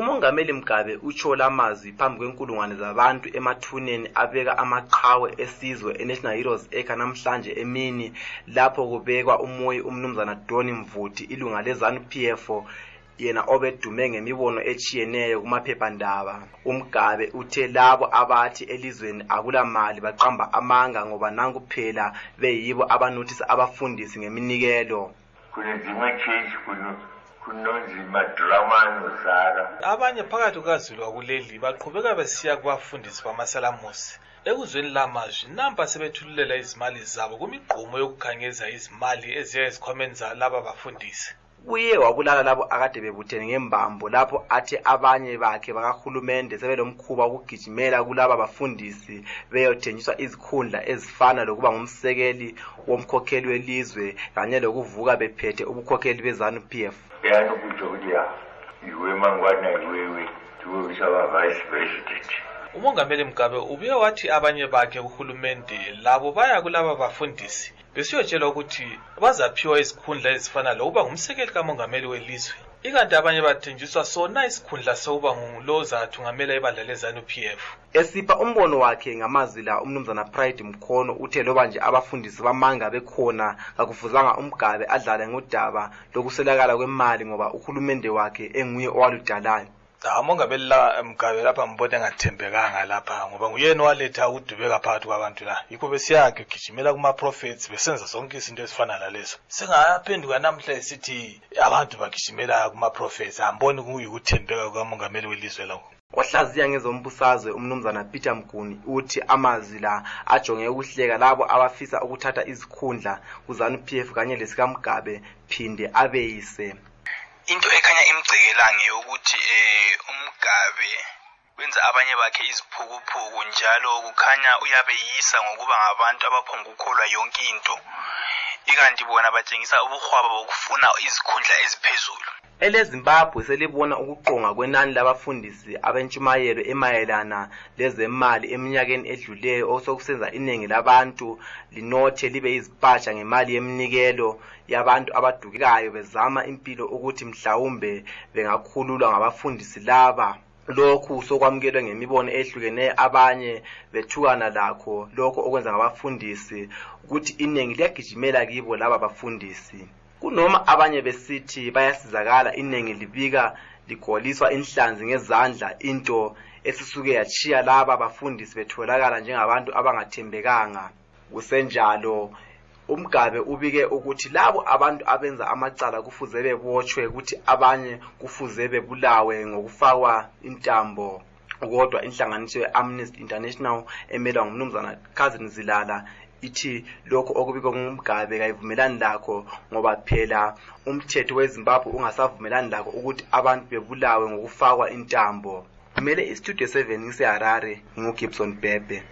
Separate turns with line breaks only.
umongameli mgabe utsho lamazwi phambi kwenkulungwane zabantu emathuneni abeka amaqhawe esizwe enational heroes acre namhlanje emini lapho kubekwa umoyi umnumzana doni mvuti ilunga lezanu p f yena obedume ngemibono etshiyeneyo kumaphephandaba umgabe uthe labo abathi elizweni akulamali baqamba amanga ngoba nankuphela beyibo abanothisa abafundisi ngeminikelo
kune dzimwe chechi kuno kunonzi madhirama anozara
abanye phakathi kukazilwa kuleli baqhubeka besiya kubafundisi bamasalamusi ekuzweni lamazwi nampa sebethululela izimali zabo kumigqumo yokukhangeza izimali eziya ezikhwameni zalaba bafundisi
uye wabulala labo akade bebuthene ngembambo lapho athe abanye bakhe bakahulumende sebelomkhuba wokugijimela kulaba bafundisi beyothenjiswa izikhundla ezifana lokuba ngumsekeli womkhokheli welizwe kanye lokuvuka bephethe ubukhokheli bezanu p f
yani kutsho ukuthi ya yiwe mangwana yiwewe yiwe usaba vice president
umongameli mgabe ubuye wathi abanye bakhe kuhulumende labo baya kulaba bafundisi besiyotshelwa ukuthi bazaphiwa izikhundla ezifana lokuba ngumsekeli kamongameli welizwe ikanti abanye bathenjiswa sona isikhundla sokuba ngulo zathungamela ibandla lezanup f
Esipha umbono wakhe ngamazwi la umnumzana Pride Mkhono uthe loba nje abafundisi bamanga bekhona kakufuzanga umgabe adlale ngodaba lokuswelakala kwemali ngoba uhulumende wakhe enguye owaludalayo.
Cha umongameli la Mgabe lapha ngibona engathembekanga lapha ngoba nguyena owaletha ukudubeka phakathi kwabantu la. Yikho besiyakhe gijimela kuma prophets besenza zonke izinto ezifana lalezo. Singaphenduka namhla esithi abantu bagijimela kuma prophets amboni kuyikuthembeka kukamongameli welizwe lawo.
Ohlaziya ngezombusazwe umnumzana Peter Mguni uthi amazwi la ajonge ukuhleka labo abafisa ukuthatha izikhundla kuZanu PF kanye lesikaMgabe phinde abeyise.
Into ekhanya imgcekela ngeyokuthi eh uMgabe wenza abanye bakhe iziphukuphuku njalo kukhanya uyabeyisa ngokuba ngabantu abaphongukukholwa yonke into ikanti bona batshengisa ubuhwaba bokufuna izikhundla eziphezulu.
EleZimbabwe selibona ukuqonga kwenani labafundisi abentshumayelo emayelana lezemali eminyakeni edluleyo osokusenza inengi labantu linothe libe yizipatsha ngemali yeminikelo yabantu abadukekayo bezama impilo ukuthi mhlawumbe bengakhululwa ngabafundisi laba lokhu sokwamukelwe ngemibono ehlukeneyo abanye bethukana lakho lokho okwenza ngabafundisi ukuthi inengi liyagijimela kibo laba bafundisi kunoma abanye besithi bayasizakala inengi libika ligwaliswa inhlanzi ngezandla into esisuke yatshiya laba bafundisi betholakala njengabantu abangathembekanga kusenjalo umgabe ubike ukuthi labo abantu abenza amacala kufuze bebotshwe kuthi abanye kufuze bebulawe ngokufakwa intambo kodwa inhlanganiso ye-amnesty international emelwa ngumnumzana cousin zilala ithi lokho okubikwe ngumgabe kayivumelani lakho ngoba phela umthetho wezimbabwe ungasavumelani lakho ukuthi abantu bebulawe ngokufakwa intambo kumele istudio seven ngiseharare ngingugibson bebe